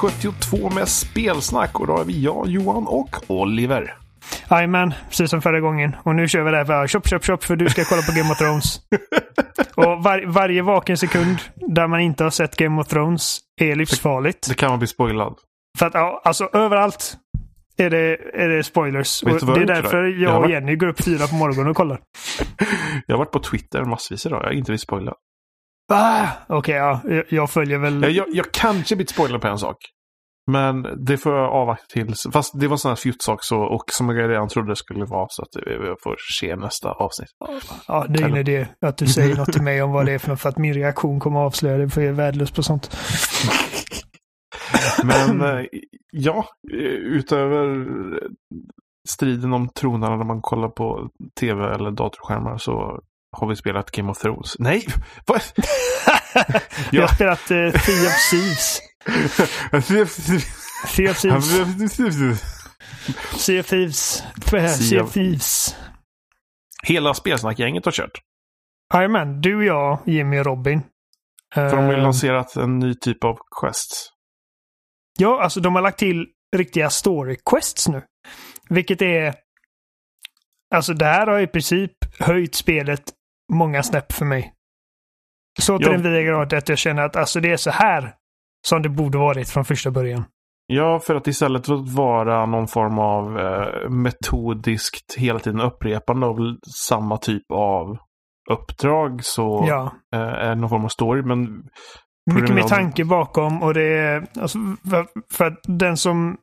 272 med spelsnack och då är vi jag, Johan och Oliver. Jajamän, precis som förra gången. Och nu kör vi det här för chop, chop, chop för du ska kolla på Game of Thrones. och var, varje vaken sekund där man inte har sett Game of Thrones är livsfarligt. Det kan man bli spoilad. För att ja, alltså överallt är det, är det spoilers. Det är därför? Jag jag har och Jenny går upp fyra på morgonen och kollar. Jag har varit på Twitter massvis idag. Jag har inte blivit spoilad. Ah, Okej, ja. Jag, jag följer väl... Jag, jag, kanske blivit spoilad på en sak. Men det får jag avvakta tills. Fast det var en sån här fjuttsak så, och som jag redan trodde det skulle vara. Så att jag får se nästa avsnitt. Ja, det är Eller- idé att du säger något till mig om vad det är för något. För att min reaktion kommer att avslöja det. För jag är värdelös på sånt. Men eh, ja, utöver striden om tronarna när man kollar på tv eller datorskärmar så har vi spelat Game of Thrones. Nej! Jag har spelat uh, Sea of Thieves. Sea of Thieves. Sea of Thieves. Sea of Thieves. Hela spelsnackgänget har kört. Jajamän, du, jag, Jimmy och Robin. För de har ju Eh, lanserat en ny typ av quests. Ja, alltså de har lagt till riktiga story quests nu. Vilket är... Alltså det här har i princip höjt spelet många snäpp för mig. Så till den vida grad att jag känner att alltså det är så här som det borde varit från första början. Ja, för att istället för att vara någon form av eh, metodiskt hela tiden upprepande av samma typ av uppdrag så Ja. eh, är det någon form av story. Men Mycket av- tanke bakom och det är... Alltså, för, för att den som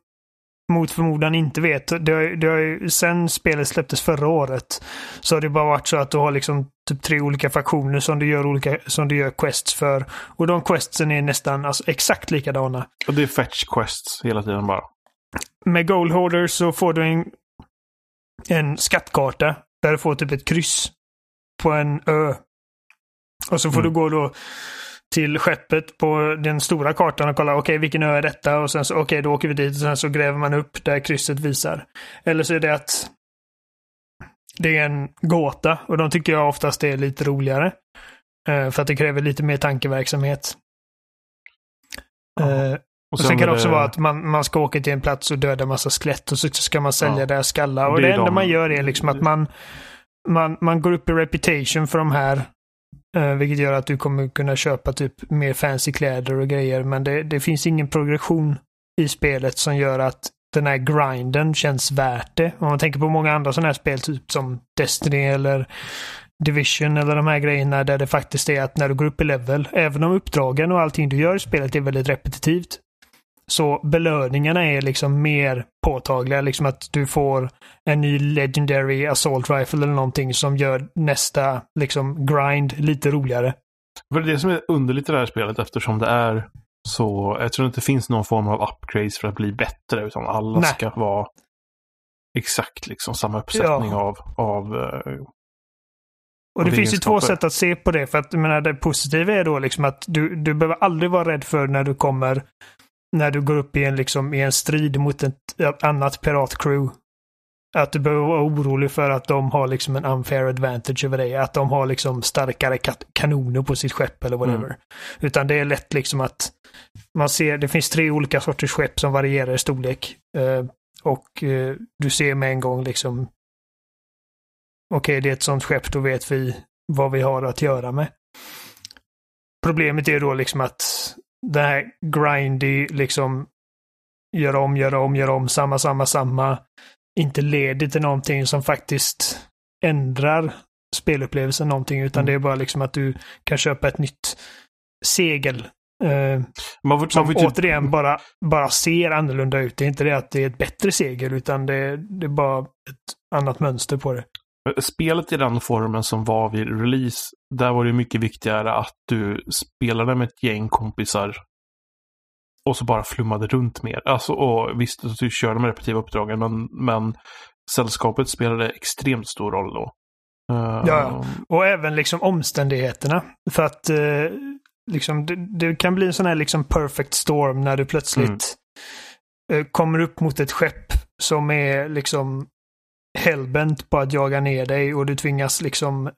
mot förmodan inte vet. Det har, det har ju, sen spelet släpptes förra året så har det bara varit så att du har liksom typ tre olika faktioner som du gör, olika, som du gör quests för. Och de questsen är nästan alltså, exakt likadana. och det är fetch quests hela tiden bara. Med Gold Hoarders så får du en, en skattkarta där du får typ ett kryss på en ö. Och så får Mm. du gå då till skeppet på den stora kartan och kolla okej vilken ö är detta och sen så okej då åker vi dit och sen så gräver man upp där krysset visar. Eller så är det att det är en gåta och de tycker jag oftast är lite roligare. Eh, för att det kräver lite mer tankeverksamhet. Eh, och sen, kan det också vara att man, man ska åka till en plats och döda massa skelett och så ska man sälja Ja. deras skallar. Och Det det, enda de- man gör är liksom att man, man, man går upp i reputation för de här. Eh, vilket gör att du kommer kunna köpa typ mer fancy kläder och grejer. Men det, det finns ingen progression i spelet som gör att den här grinden känns värt det. Om man tänker på många andra sådana här spel, typ som Destiny eller Division eller de här grejerna där det faktiskt är att när du går upp i level, även om uppdragen och allting du gör i spelet är väldigt repetitivt, så belöningarna är liksom mer påtagliga. Liksom att du får en ny Legendary Assault Rifle eller någonting som gör nästa liksom grind lite roligare. Det är det som är underligt i det här spelet eftersom det är så, jag tror inte det finns någon form av upgrades för att bli bättre utan alla Nej. ska vara exakt liksom samma uppsättning Ja. av, av eh, Och det Och finns ju två sätt att se på det. För att jag menar, det positiva är då liksom att du, du behöver aldrig vara rädd för när du kommer när du går upp i en, liksom, i en strid mot ett, annat piratcrew. Att du behöver vara orolig för att de har liksom en unfair advantage över dig. Att de har liksom starkare kanoner på sitt skepp eller whatever. Mm. Utan det är lätt liksom att man ser, det finns tre olika sorters skepp som varierar i storlek. Eh, och eh, du ser med en gång liksom Okej, det är ett sånt skepp, då vet vi vad vi har att göra med. Problemet är då liksom att det här grindy, liksom göra om, göra om, göra om, samma, samma, samma, inte leder till någonting som faktiskt ändrar spelupplevelsen någonting, utan Mm. det är bara liksom att du kan köpa ett nytt segel. Eh, man får, som man får typ, återigen bara, bara ser annorlunda ut. Det är inte det att det är ett bättre segel, utan det, det är bara ett annat mönster på det. Spelet i den formen som var vid release, där var det mycket viktigare att du spelade med ett gäng kompisar och så bara flummade runt mer. Alltså, och visst, att du körde med repetitiva uppdragen, men, men sällskapet spelade extremt stor roll då. Eh, Ja, Och även liksom omständigheterna. För att eh, liksom, det, det kan bli en sån här liksom perfect storm när du plötsligt eh, kommer upp mot ett skepp som är liksom hellbent på att jaga ner dig och du tvingas liksom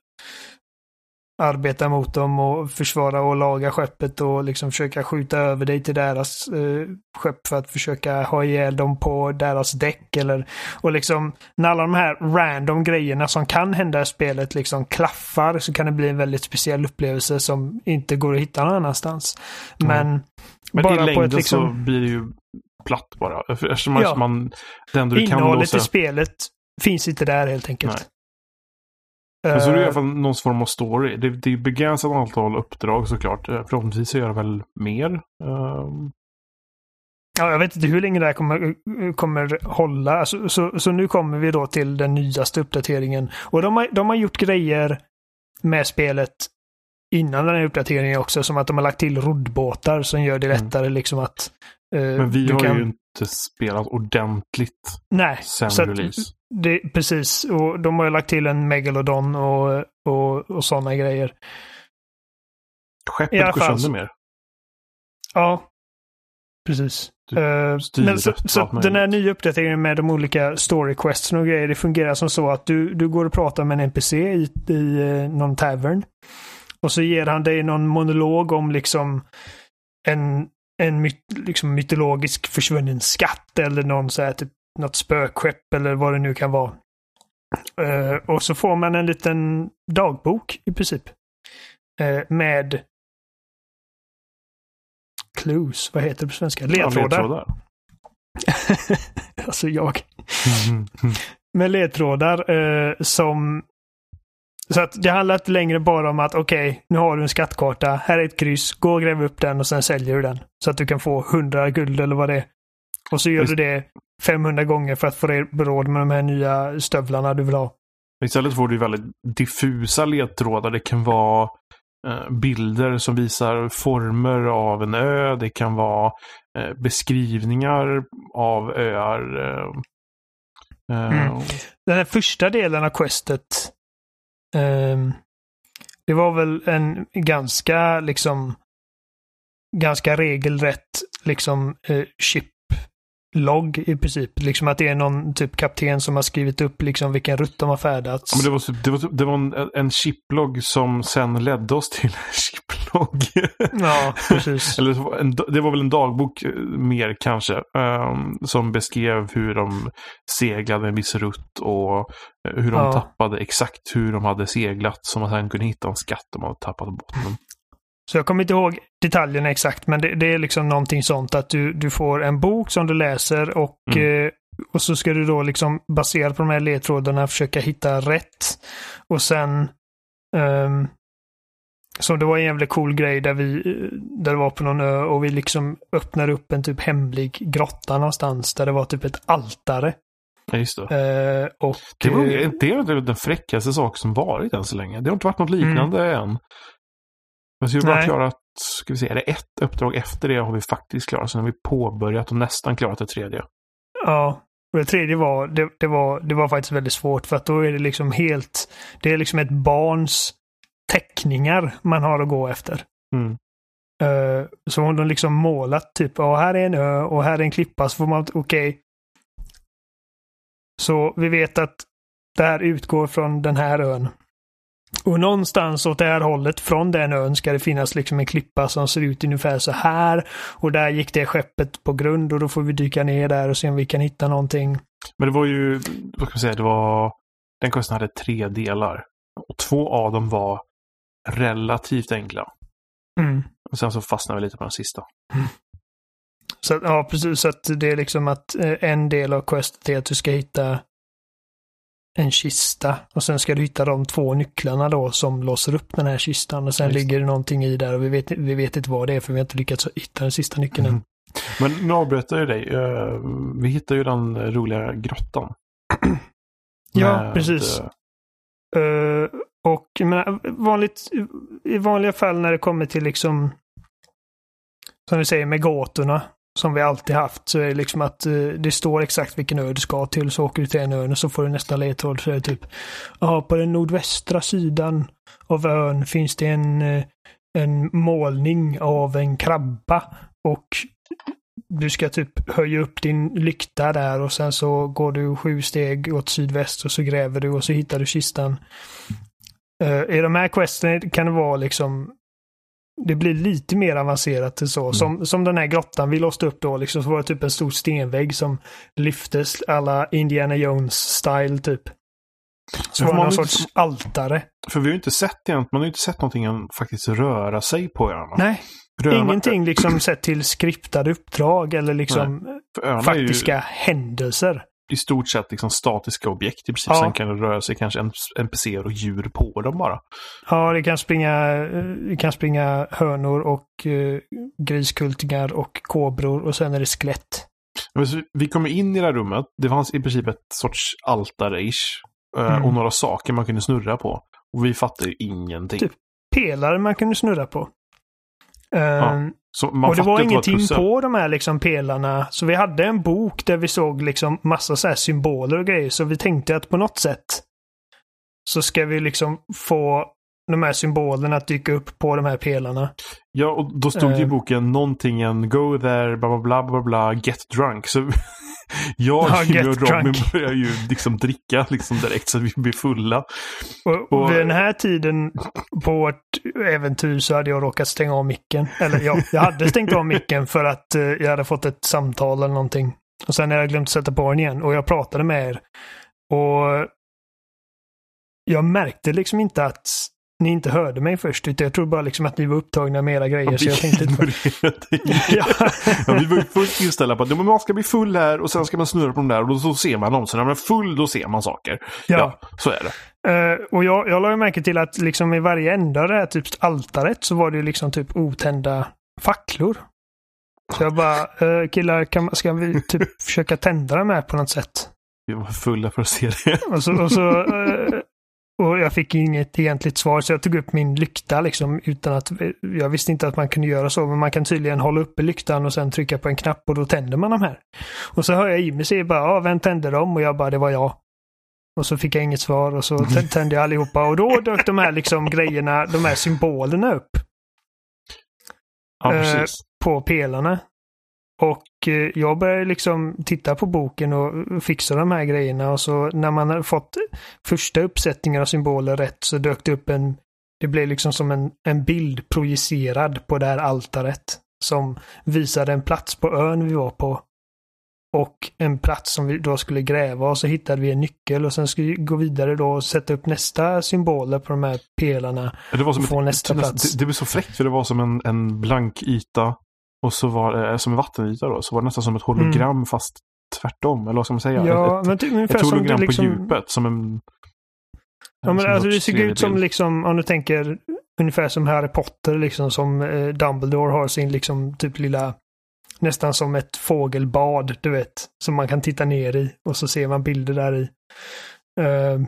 arbeta mot dem och försvara och laga skeppet och liksom försöka skjuta över dig till deras eh, skepp för att försöka ha ihjäl dem på deras däck eller och liksom när alla de här random grejerna som kan hända i spelet liksom klaffar så kan det bli en väldigt speciell upplevelse som inte går att hitta någon annanstans. Men, Men bara i på längden ett liksom... så blir det ju platt bara. Eftersom Ja. man det enda du kan Innehållet låsa... i spelet finns inte där helt enkelt. Men så är det i Eh, alla fall någon form av story. Det, det är begränsat antal uppdrag såklart. Eh, Förhoppningsvis så gör det väl mer. Ehm, Ja, jag vet inte hur länge det här kommer, kommer hålla. Så, så, så nu kommer vi då till den nyaste uppdateringen. Och de har, de har gjort grejer med spelet innan den här uppdateringen också. Som att de har lagt till roddbåtar som gör det Mm. lättare liksom att... eh, men vi har kan- ju inte spelat ordentligt Nej, sen så release. det, precis. Och de har ju lagt till en Megalodon och, och, och sådana grejer. Skeppet går sönder mer. Ja, precis. Styr men så, så den här nya uppdateringen med de olika story och grejer, det fungerar som så att du, du går och pratar med en NPC i, i eh, någon tavern. Och så ger han dig någon monolog om liksom en, en myt, liksom mytologisk försvunnen skatt eller någon så här, typ, något spökskepp eller vad det nu kan vara. Eh, och så får man en liten dagbok i princip. Eh, med clues, vad heter det på svenska? Ja, Ledtrådar. ledtrådar. alltså jag. Mhm. Med ledtrådar eh, som... Så att det handlar inte längre bara om att okej, nu har du en skattkarta, här är ett kryss, gå och gräv upp den och sen säljer du den. Så att du kan få 100 guld eller vad det är. Och så gör Just- du det 500 gånger för att få råd med de här nya stövlarna du vill ha. Istället får du väldigt diffusa ledtrådar. Det kan vara eh, bilder som visar former av en ö. Det kan vara eh, beskrivningar av öar. Eh, Mm. Den här första delen av questet Ehm, det var väl en ganska liksom ganska regelrätt liksom eh, chip-logg i princip. Liksom att det är någon typ kapten som har skrivit upp liksom vilken rutt de har färdats. Men det, var, det, var, det var en, en chiplogg som sen ledde oss till en chiplogg. Ja, precis. Eller en, det var väl en dagbok eh, mer kanske. ehm, som beskrev hur de seglade en viss rutt och eh, hur de Ja. tappade exakt hur de hade seglat. Så man sen kunde hitta en skatt de hade tappat botten. Så jag kommer inte ihåg detaljerna exakt, men det, det är liksom någonting sånt att du, du får en bok som du läser och, Mm. eh, och så ska du då liksom baserat på de här ledtrådarna försöka hitta rätt. Och sen ehm, så det var en jävligt cool grej där vi, eh, där det var på någon ö och vi liksom öppnade upp en typ hemlig grotta någonstans där det var typ ett altare. Ja, just det. Eh, och Det, var, eh, det är väl den fräckaste sak som varit än så länge. Det har inte varit något liknande än. Men så har vi bara klarat, ska vi se, är det ett uppdrag efter det har vi faktiskt klarat. Sen har vi påbörjat och nästan klarat det tredje. Ja. Och det tredje var, det, det var, det var faktiskt väldigt svårt för att då är det liksom helt, det är liksom ett barns teckningar man har att gå efter. Mm. Uh, så hon har liksom målat typ, ja här är en ö och här är en klippa så får man, okej. Så vi vet att det här utgår från den här ön. Och någonstans åt det här hållet från den ön ska det finnas liksom en klippa som ser ut ungefär så här. Och där gick det skeppet på grund och då får vi dyka ner där och se om vi kan hitta någonting. Men det var ju, vad ska man säga, det var, den kursen hade tre delar. Och två av dem var relativt enkla. Mm. Och sen så fastnade vi lite på den sista. Så att, ja, precis. Så att det är liksom att eh, en del av questet är att du ska hitta en kista och sen ska du hitta de två nycklarna då som låser upp den här kistan och sen Just ligger det någonting i där och vi vet, vi vet inte vad det är för vi har inte lyckats hitta den sista nyckeln än. Mm. Men nu avbröt jag dig. Eh, Vi hittade ju den roliga grottan. Ja, Med, precis. Eh, och menar, vanligt, i vanliga fall när det kommer till liksom, som vi säger med gatorna, som vi alltid haft, så är det liksom att eh, det står exakt vilken ö du ska till. Så åker du till en ö och så får du nästa ledtråd. Så är det typ, ja, på den nordvästra sidan av ön finns det en, eh, en målning av en krabba. Och du ska typ höja upp din lykta där och sen så går du sju steg åt sydväst och så gräver du och så hittar du kistan. Eh, uh, I de här questen kan det vara liksom det blir lite mer avancerat till så. Mm. Som, som den här grottan vi låste upp då, liksom, så var det typ en stor stenvägg som lyftes alla Indiana Jones-style typ. Så var det någon sorts inte, altare. För vi har ju inte sett egentligen, man har ju inte sett någonting faktiskt röra sig på öarna. Nej, Röna, ingenting liksom sett till skriptade uppdrag eller liksom faktiska ju, händelser. I stort sett liksom statiska objekt i princip. Ja. Sen kan det röra sig kanske NPCer och djur på dem bara. Ja, det kan springa, det kan springa hönor och uh, griskultingar och kobror och sen är det skelett. Vi kommer in i det här rummet. Det fanns i princip ett sorts altare-ish. Eh, mm. Och några saker man kunde snurra på. Och vi fattade ingenting. Typ pelare man kunde snurra på. Ja, um, och det var ingenting på de här liksom pelarna. Så vi hade en bok där vi såg liksom massa så symboler och grejer. Så vi tänkte att på något sätt så ska vi liksom få de här symbolerna att dyka upp på de här pelarna. Ja, och då stod det i ehm. boken någonting en go there, bla bla bla bla, get drunk. Så jag, ja, Jimmy och Robin drunk. börjar ju liksom dricka liksom direkt så att vi blir fulla. Och, och, vid den här tiden på vårt äventyr så hade jag råkat stänga av micken. Eller ja, jag hade stängt av micken för att uh, jag hade fått ett samtal eller någonting. Och sen hade jag glömt sätta på den igen och jag pratade med er. Och jag märkte liksom inte att ni inte hörde mig först. Utan jag tror bara liksom att ni var upptagna med era grejer. Ja, så jag tänkte inte... ja. ja, vi var ju fullt inställda på att man ska bli full här och sen ska man snurra på de där och då så ser man dem. Så när man är full då ser man saker. Ja, ja så är det. Uh, och jag, jag la märke till att liksom i varje ända av det här typ altaret så var det liksom typ otända facklor. Så jag bara, uh, killar, kan, ska vi typ försöka tända dem här på något sätt? Vi var fulla för att se det. och så, och så uh, och jag fick inget egentligt svar så jag tog upp min lykta liksom utan att jag visste inte att man kunde göra så men man kan tydligen hålla uppe lyktan och sen trycka på en knapp och då tänder man de här. Och så hör jag Jimmy säga bara ja, vem tände dem? Och jag bara det var jag. Och så fick jag inget svar och så tände jag allihopa och då dök de här liksom grejerna, de här symbolerna upp. Ja, precis. Eh, på pelarna. Och eh, jag började liksom titta på boken och fixa de här grejerna och så när man har fått första uppsättningen av symboler rätt så dök det upp en, det blev liksom som en, en bild projicerad på det här altaret som visade en plats på ön vi var på. Och en plats som vi då skulle gräva och så hittade vi en nyckel och sen skulle vi gå vidare då och sätta upp nästa symboler på de här pelarna. Det var som och få ett, nästa plats. Det, det blev så fräckt för det var som en, en blank yta och så var det som en vattenyta då, så var det nästan som ett hologram mm. fast tvärtom. Eller vad ska man säga? Ja, ett, men typ, ett, hologram liksom... på djupet som en... Ja, men alltså det ser ut som liksom, om du tänker ungefär som Harry Potter liksom som eh, Dumbledore har sin liksom typ lilla nästan som ett fågelbad, du vet, som man kan titta ner i och så ser man bilder där i. Uh,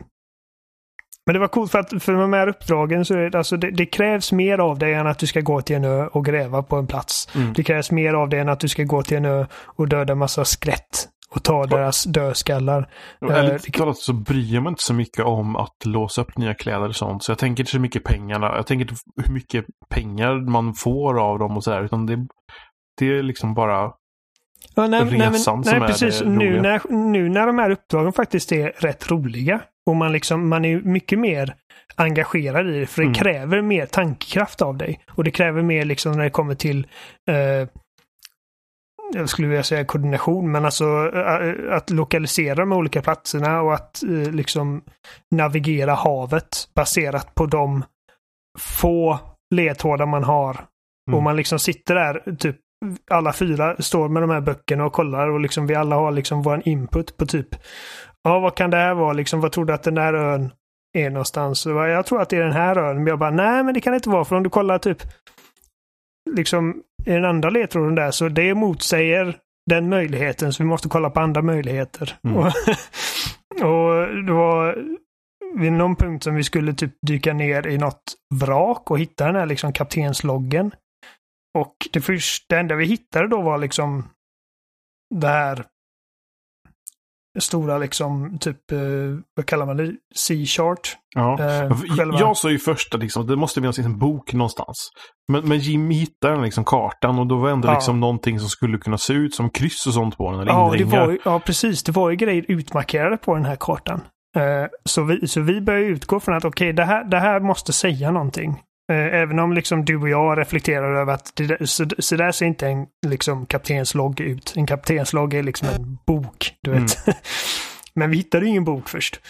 men det var coolt för att för de här uppdragen så är det, alltså det, det, krävs mer av dig än att du ska gå till en ö och gräva på en plats. Mm. Det krävs mer av dig än att du ska gå till en ö och döda massa skrätt och ta deras dödskallar. Ärligt uh, talat så bryr jag mig inte så mycket om att låsa upp nya kläder och sånt. Så jag tänker inte så mycket pengarna. Jag tänker inte hur mycket pengar man får av dem och sådär. Utan det, det är liksom bara Ja, nej, resan nej, men, som nej, är precis. det nu när, nu när de här uppdragen faktiskt är rätt roliga och man, liksom, man är mycket mer engagerad i det för det mm. kräver mer tankekraft av dig. Och det kräver mer liksom när det kommer till eh, jag skulle vilja säga koordination, men alltså eh, att lokalisera de olika platserna och att eh, liksom navigera havet baserat på de få ledtrådar man har. Mm. Och man liksom sitter där, typ alla fyra står med de här böckerna och kollar och liksom vi alla har liksom vår input på typ Ja, vad kan det här vara liksom? Vad tror du att den där ön är någonstans? Jag tror att det är den här ön. Men jag bara, nej men det kan det inte vara. För om du kollar typ liksom i den andra ledtråden där så det motsäger den möjligheten. Så vi måste kolla på andra möjligheter. Mm. och, och det var vid någon punkt som vi skulle typ dyka ner i något vrak och hitta den här liksom kaptensloggen. Och det första, det enda vi hittade då var liksom det här stora liksom, typ, eh, vad kallar man det, C-chart. Ja. Eh, själva... Jag sa ju först att liksom, det måste finnas en bok någonstans. Men, men Jimmy hittade den liksom kartan och då var det ändå ja. liksom någonting som skulle kunna se ut som kryss och sånt på den. Eller ja, det var, ja, precis. Det var ju grejer utmarkerade på den här kartan. Eh, så, vi, så vi börjar utgå från att okej, okay, det, här, det här måste säga någonting. Eh, även om liksom du och jag reflekterar över att det, så, så där ser inte en liksom, kaptenslogg ut. En kaptenslogg är liksom en bok, du vet. Mm. Men vi hittade ingen bok först.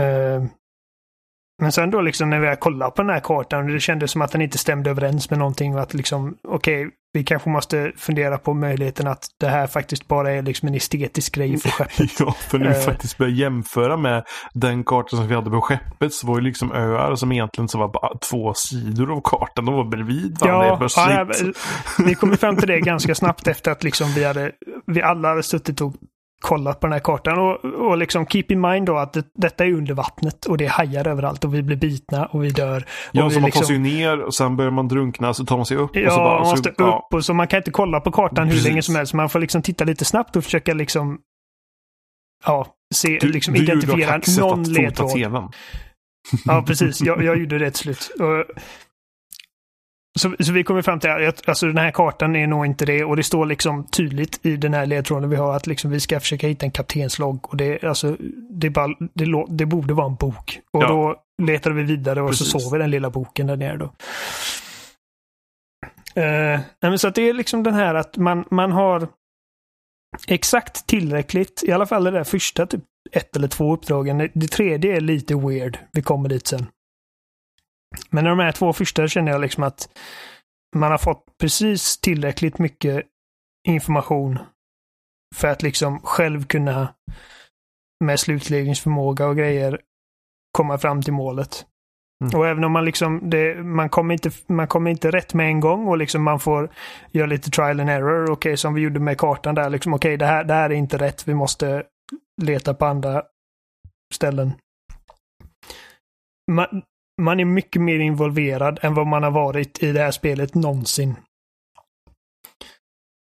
Uh, men sen då liksom när vi har kollat på den här kartan, det kändes som att den inte stämde överens med någonting och att liksom, okej, okay, vi kanske måste fundera på möjligheten att det här faktiskt bara är liksom en estetisk grej för skeppet. ja, för vi uh, faktiskt börjar jämföra med den kartan som vi hade på skeppet så var det liksom öar som egentligen så var bara två sidor av kartan. De var bredvid varandra ja, ja, vi kom fram till det ganska snabbt efter att liksom vi hade, vi alla hade suttit och kollat på den här kartan. Och, och liksom keep in mind då att det, detta är under vattnet och det är hajar överallt och vi blir bitna och vi dör. Ja, och så man liksom... tar sig ner och sen börjar man drunkna så tar man sig upp. Ja, och så bara, man måste så, upp ja. och så man kan inte kolla på kartan hur länge som helst. Man får liksom titta lite snabbt och försöka liksom ja, se, du, liksom du identifiera någon ledtråd. Ja, precis. Jag, jag gjorde det till slut. Och, så, så vi kommer fram till att alltså den här kartan är nog inte det och det står liksom tydligt i den här ledtråden vi har att liksom vi ska försöka hitta en kaptenslogg och det, alltså, det, bara, det, det borde vara en bok. Och ja. då letade vi vidare och Precis. så såg vi den lilla boken där nere då. Uh, så det är liksom den här att man, man har exakt tillräckligt, i alla fall det där första typ ett eller två uppdragen. Det tredje är lite weird. Vi kommer dit sen. Men de här två första känner jag liksom att man har fått precis tillräckligt mycket information för att liksom själv kunna med slutledningsförmåga och grejer komma fram till målet. Mm. Och även om man liksom, det, man, kommer inte, man kommer inte rätt med en gång och liksom man får göra lite trial and error. Okej, okay, som vi gjorde med kartan där, liksom okej, okay, det, här, det här är inte rätt. Vi måste leta på andra ställen. Man, man är mycket mer involverad än vad man har varit i det här spelet någonsin.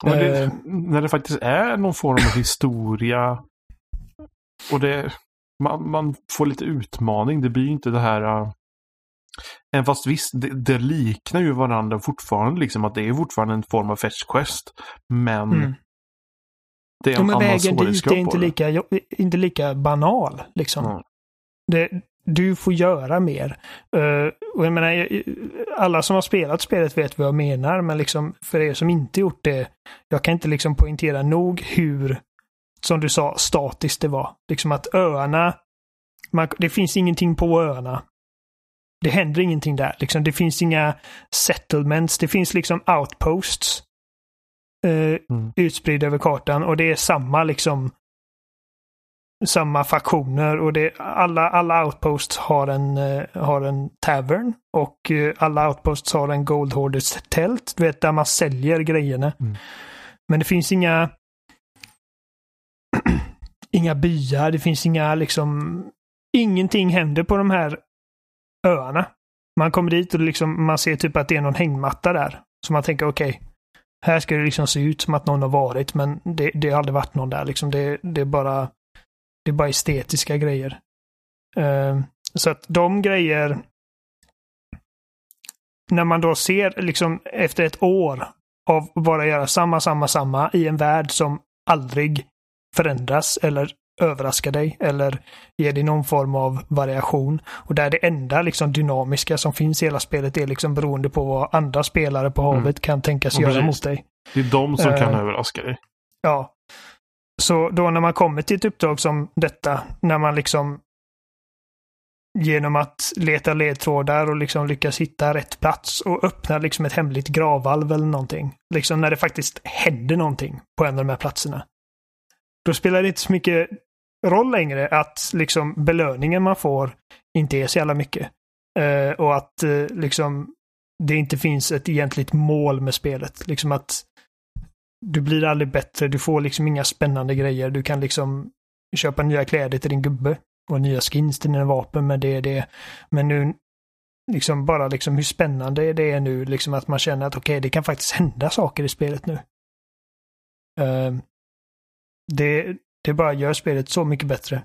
Det, uh, när det faktiskt är någon form av historia och det, man, man, får lite utmaning. Det blir inte det här... Även fast visst, det, det, liknar ju varandra fortfarande. Liksom att det är fortfarande en form av fetch quest. Men mm. det är en ja, men annan vägen dit är inte lika, inte lika banal. Liksom. Mm. Det, du får göra mer. Uh, och jag menar, alla som har spelat spelet vet vad jag menar, men liksom för er som inte gjort det, jag kan inte liksom poängtera nog hur, som du sa, statiskt det var. Liksom att öarna, man, det finns ingenting på öarna. Det händer ingenting där. Liksom, det finns inga settlements, det finns liksom outposts. Uh, mm. Utspridda över kartan och det är samma liksom samma faktioner och det, alla, alla outposts har en, uh, har en tavern och uh, alla outposts har en Gold Hoarders tält, du vet där man säljer grejerna. Mm. Men det finns inga inga byar, det finns inga liksom ingenting händer på de här öarna. Man kommer dit och liksom, man ser typ att det är någon hängmatta där. Så man tänker okej, okay, här ska det liksom se ut som att någon har varit men det, det har aldrig varit någon där. Liksom det, det är bara det är bara estetiska grejer. Uh, så att de grejer... När man då ser liksom efter ett år av bara göra samma, samma, samma i en värld som aldrig förändras eller överraskar dig eller ger dig någon form av variation. Och där det enda liksom dynamiska som finns i hela spelet är liksom beroende på vad andra spelare på havet mm. kan tänkas göra mot dig. Det är de som uh, kan överraska dig. Ja. Så då när man kommer till ett uppdrag som detta, när man liksom genom att leta ledtrådar och liksom lyckas hitta rätt plats och öppna liksom ett hemligt gravvalv eller någonting. Liksom när det faktiskt händer någonting på en av de här platserna. Då spelar det inte så mycket roll längre att liksom belöningen man får inte är så jävla mycket. Uh, och att uh, liksom det inte finns ett egentligt mål med spelet. Liksom att du blir aldrig bättre, du får liksom inga spännande grejer. Du kan liksom köpa nya kläder till din gubbe och nya skins till dina vapen, men det är det. Men nu, liksom bara liksom hur spännande det är nu, liksom att man känner att okej, okay, det kan faktiskt hända saker i spelet nu. Uh, det, det bara gör spelet så mycket bättre.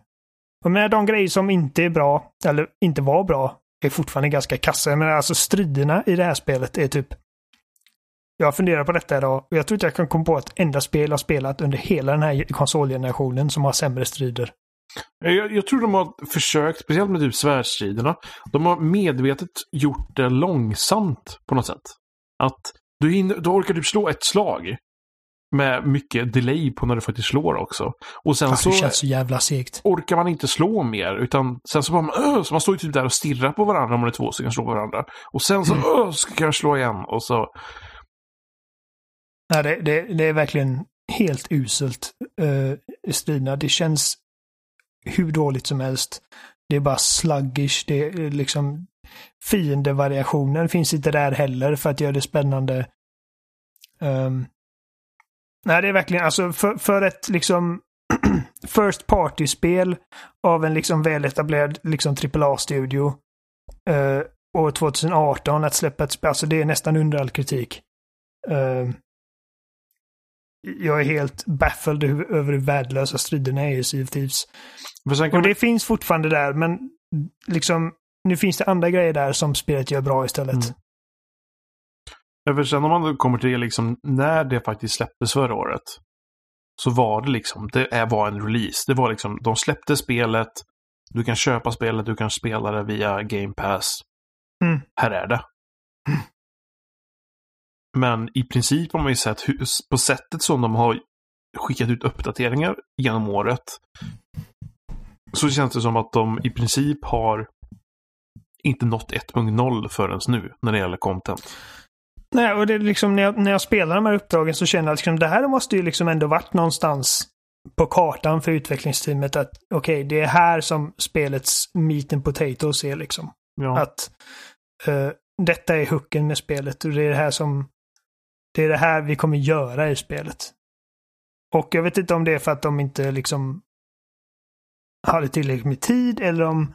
Och med de grejer som inte är bra, eller inte var bra, är fortfarande ganska kassa. Men alltså striderna i det här spelet är typ jag funderar på detta idag och jag tror inte jag kan komma på ett enda spel jag spelat under hela den här konsolgenerationen som har sämre strider Jag, jag tror de har försökt, speciellt med typ svärdstriderna, de har medvetet gjort det långsamt på något sätt. Att du, hinner, du orkar typ slå ett slag. Med mycket delay på när du faktiskt slår också. Och sen Ja, så det känns så jävla segt. orkar man inte slå mer. Utan sen så bara, man, så man står ju typ där och stirrar på varandra om man är två stycken slår varandra. Och sen så, Mm. "Åh, ska jag slå igen. Och så, Nej, det, det, det är verkligen helt uselt eh, uh, striderna. Det känns hur dåligt som helst. Det är bara sluggish. Det är eh, liksom fiendevariationen finns inte där heller för att göra det spännande. Um, nej, det är verkligen alltså för, för ett liksom First Party-spel av en liksom väletablerad liksom AAA-studio uh, eh, år 2018 att släppa ett spel, alltså det är nästan under all kritik. Uh, jag är helt baffled över hur värdelösa striderna är i Sea of Thieves. Och det finns fortfarande där, men liksom nu finns det andra grejer där som spelet gör bra istället. Mm. Ja, för sen om man kommer till liksom, när det faktiskt släpptes förra året. Så var det liksom, det var en release. Det var liksom, de släppte spelet. Du kan köpa spelet, du kan spela det via Game Pass. Mm. Här är det. Men i princip har man ju sett hur, på sättet som de har skickat ut uppdateringar genom året. Så känns det som att de i princip har inte nått 1.0 förrän nu när det gäller content. Nej, och det är liksom när jag, när jag spelar de här uppdragen så känner jag att liksom, det här måste ju liksom ändå varit någonstans på kartan för utvecklingsteamet att okej, det är här som spelets meat and potatoes är liksom. Ja. Att eh, detta är hooken med spelet och det är det här som det är det här vi kommer göra i spelet. Och jag vet inte om det är för att de inte liksom hade tillräckligt med tid eller om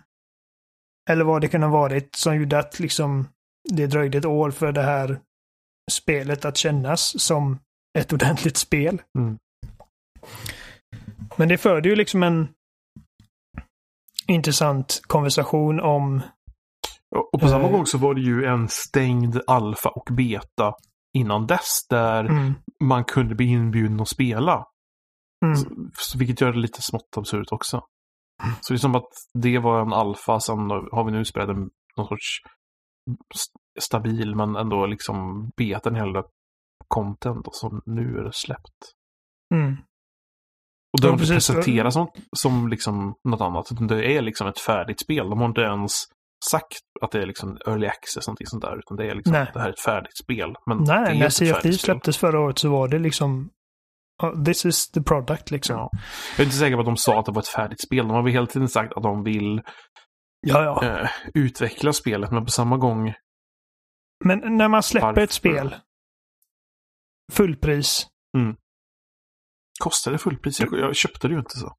eller vad det kunde ha varit som gjorde att liksom det dröjde ett år för det här spelet att kännas som ett ordentligt spel. Mm. Men det förde ju liksom en intressant konversation om Och och på samma Eh. gång så var det ju en stängd alfa och beta innan dess där mm, man kunde bli inbjuden att spela. mm, Så, vilket gör det lite smått absurt också. Så det är som att det var en alfa, sen har vi nu spelat en, någon sorts st- stabil men ändå liksom betan hela content och som nu är det släppt. mm. Och det Ja, precis. presenterats som, som liksom något annat, det är liksom ett färdigt spel. De har inte ens sagt att det är liksom early access, någonting sånt där, utan det är liksom, Nej. det här är ett färdigt spel. Men Nej, är när spel. släpptes förra året så var det liksom oh, This is the product liksom. Ja. Jag är inte säker på att de sa att det var ett färdigt spel. De har väl hela tiden sagt att de vill Ja, ja. eh, utveckla spelet, men på samma gång Men när man släpper Varför? ett spel fullpris. kostar det fullpris. Jag, jag köpte det ju inte så.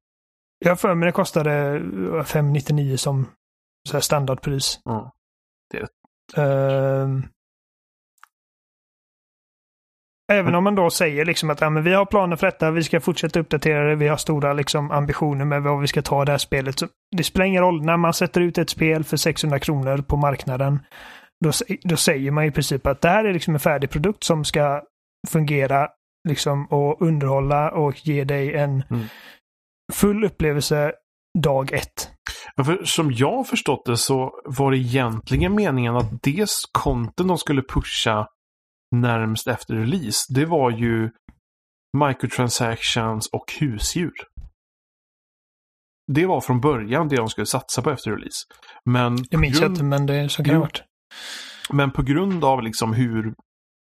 Jag för mig det kostade eh, 599 som så här standardpris. Ja. Ehm. Även om man då säger liksom att ja, men vi har planer för detta, vi ska fortsätta uppdatera det, vi har stora liksom, ambitioner med vad vi ska ta det här spelet. Så det spelar ingen roll, när man sätter ut ett spel för 600 kronor på marknaden, då, då säger man i princip att det här är liksom en färdig produkt som ska fungera liksom, och underhålla och ge dig en Mm. full upplevelse dag ett. Ja, för som jag har förstått det så var det egentligen meningen att det content de skulle pusha närmst efter release, det var ju microtransactions och husdjur. Det var från början det de skulle satsa på efter release. Men Det minns jag grund- inte, men det så kan det ha varit. Men på grund av liksom hur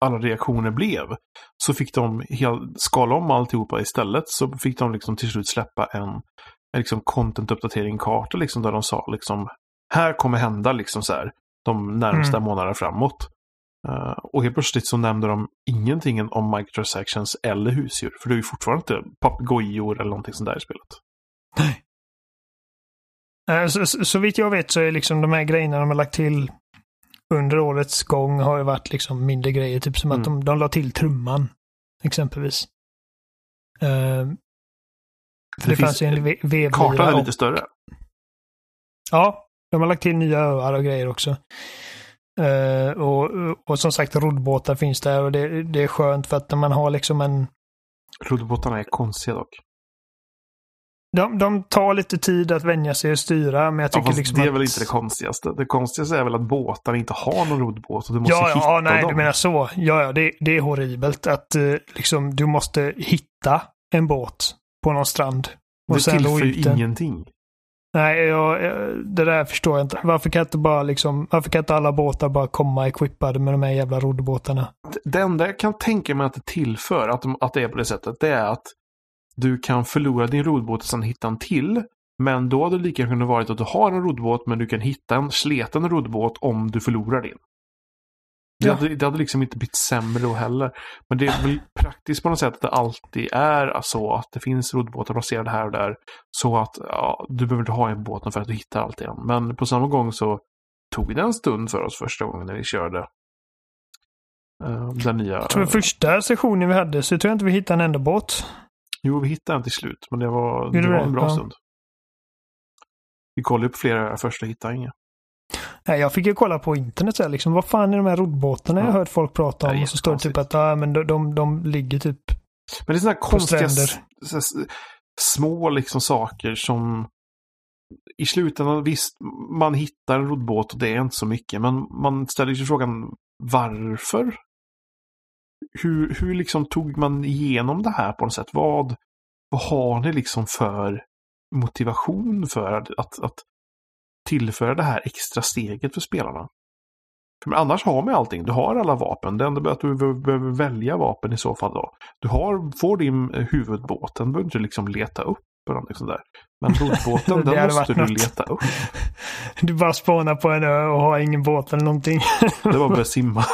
alla reaktioner blev så fick de skala om alltihopa istället. Så fick de liksom till slut släppa en, en liksom content-uppdatering-karta liksom där de sa liksom här kommer hända liksom så här de närmsta Mm. månaderna framåt. Eh, och helt plötsligt så nämnde de ingenting om microtransactions eller husdjur. För det är ju fortfarande inte papegojor eller någonting sånt där i spelet. Eh, Så, så, så vitt jag vet så är liksom de här grejerna de har lagt till under årets gång har ju varit liksom mindre grejer. Typ som Mm. att de, de la till trumman. Exempelvis. Eh, För det, fanns ju en vevlira. Kartan är lite större. Ja, de har lagt till nya öar och grejer också. Eh, och, och som sagt, roddbåtar finns där och det, det är skönt för att när man har liksom en... Roddbåtarna är konstiga dock. de, de tar lite tid att vänja sig och styra, men jag tycker ja, liksom Det är att... väl inte det konstigaste. Det konstigaste är väl att båtarna inte har någon roddbåt och du måste Ja, hitta ja, nej, dem. du menar så. Ja, ja, det, det är horribelt att eh, liksom du måste hitta en båt på någon strand. Och det sen tillför ju ingenting. Nej, jag, jag, det där förstår jag inte. Varför kan inte bara liksom, varför kan inte alla båtar bara komma equippade med de här jävla roddbåtarna? Det enda jag kan tänka mig att det tillför, att, de, att det är på det sättet, det är att du kan förlora din roddbåt och sen hitta en till. Men då hade det lika gärna kunnat varit att du har en roddbåt men du kan hitta en sleten roddbåt om du förlorar din. Det, Ja. hade, det hade liksom inte blivit sämre då heller. Men det är väl praktiskt på något sätt att det alltid är så att det finns roddbåtar placerade här och där. Så att ja, du behöver inte ha en båten för att du hittar allt igen. Men på samma gång så tog det en stund för oss första gången när vi körde eh, den nya. Jag tror första sessionen vi hade så tror jag inte vi hittade en enda båt. Jo, vi hittade en till slut, men det var, det var en bra Ja. stund. Vi kollade upp flera första och hittade inga. Nej, jag fick ju kolla på internet så här, liksom, vad fan är de här roddbåtarna jag Ja. har hört folk prata om? Och så står det typ att ah, men de, de, de ligger typ... Men det är sådana här konstiga s- stränder. s- s- små liksom saker som i slutändan, visst, man hittar en roddbåt och det är inte så mycket, men man ställer sig frågan varför? Hur, hur liksom tog man igenom det här på något sätt? Vad, vad har ni liksom för motivation för att, att tillföra det här extra steget för spelarna? För annars har man allting. Du har alla vapen. Det enda är att du behöver- välja vapen i så fall då. Du har, får din eh, huvudbåt. Den behöver du liksom leta upp. Eller sånt där. Men Det den måste du leta upp. Du bara spånar på en ö och har ingen båt eller någonting. Det var bara att simma.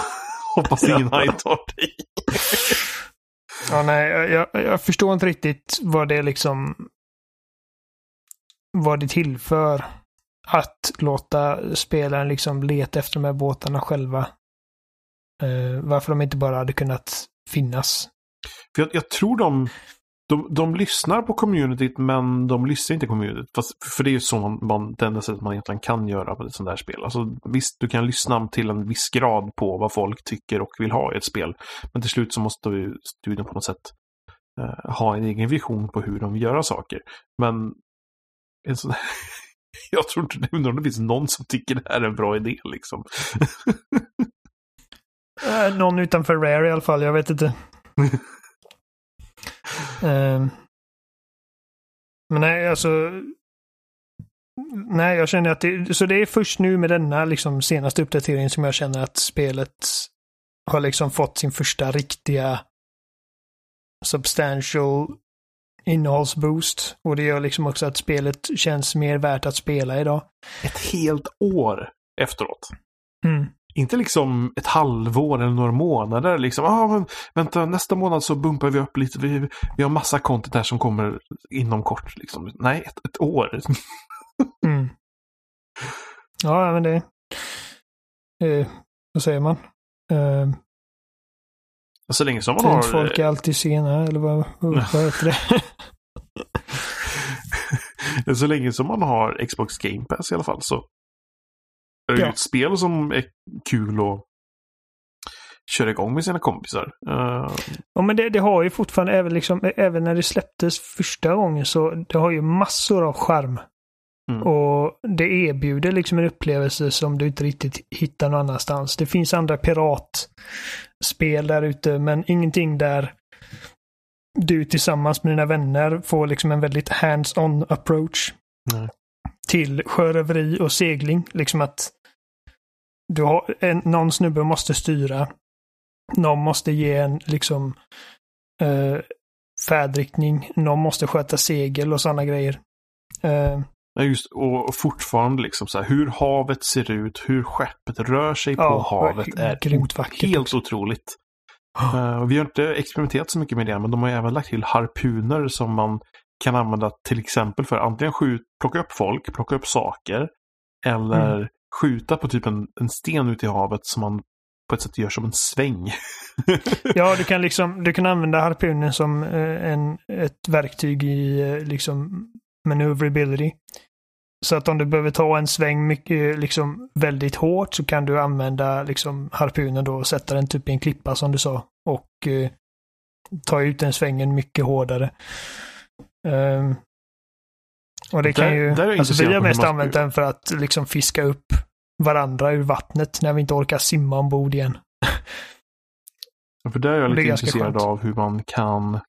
Hoppas ingen haj tar dig. Ja, nej, jag, jag, jag förstår inte riktigt vad det liksom... Vad det tillför. Att låta spelaren liksom leta efter de här båtarna själva. Eh, varför de inte bara hade kunnat finnas. För jag, jag tror de, de, de lyssnar på communityt men de lyssnar inte på communityt. Fast, för det är ju så man, man, det enda sättet man egentligen kan göra på ett sånt där spel. Alltså, visst, du kan lyssna till en viss grad på vad folk tycker och vill ha i ett spel. Men till slut så måste ju studion på något sätt eh, ha en egen vision på hur de vill göra saker. Men en sån här, jag tror inte, undrar om det finns någon som tycker det här är en bra idé liksom. Eh, någon utanför Rare i alla fall, jag vet inte. Eh, men nej, alltså... Nej, jag känner att det... Så det är först nu med denna liksom senaste uppdateringen som jag känner att spelet har liksom fått sin första riktiga substantial innehållsboost. Och det gör liksom också att spelet känns mer värt att spela idag. Ett helt år efteråt. Mm. Inte liksom ett halvår eller några månader. Liksom, ah, men vänta, nästa månad så bumpar vi upp lite. Vi, vi har massa content här som kommer inom kort. Liksom. Nej, ett, ett år. Mm. Ja, men det... Eh, vad säger man? Eh, Så länge som man har... folk är alltid sena, eller vad, vad, vad heter det? så länge som man har Xbox Game Pass i alla fall så är det Ja. ett spel som är kul att köra igång med sina kompisar. Eh, Ja, men det, det har ju fortfarande, även, liksom, även när det släpptes första gången, så det har ju massor av charm. Mm. Och det erbjuder liksom en upplevelse som du inte riktigt hittar någon annanstans. Det finns andra piratspel där ute, men ingenting där du tillsammans med dina vänner får liksom en väldigt hands-on approach Nej. till sjöröveri och segling. Liksom att du har en, någon snubbe måste styra. Någon måste ge en liksom eh, färdriktning. Någon måste sköta segel och sådana grejer. Eh, Ja, Just, och fortfarande liksom så här, hur havet ser ut, hur skeppet rör sig på Ja, havet är grymt vackert helt otroligt. Och vi har inte experimenterat så mycket med det, men de har även lagt till harpuner som man kan använda till exempel för antingen skjut, plocka upp folk, plocka upp saker, eller Mm. skjuta på typ en, en sten ute i havet som man på ett sätt gör som en sväng. Ja, du kan liksom du kan använda harpunen som eh, en, ett verktyg i eh, liksom maneuverability. Så att om du behöver ta en sväng mycket, liksom väldigt hårt så kan du använda liksom harpunen då och sätta den typ i en klippa som du sa. Och eh, ta ut den svängen mycket hårdare. Ehm, Och det kan Där- ju... där är jag alltså vi har mest man- använt den för att liksom fiska upp varandra ur vattnet när vi inte orkar simma ombord igen. För där är jag är lite ganska intresserad skönt. av hur man kan...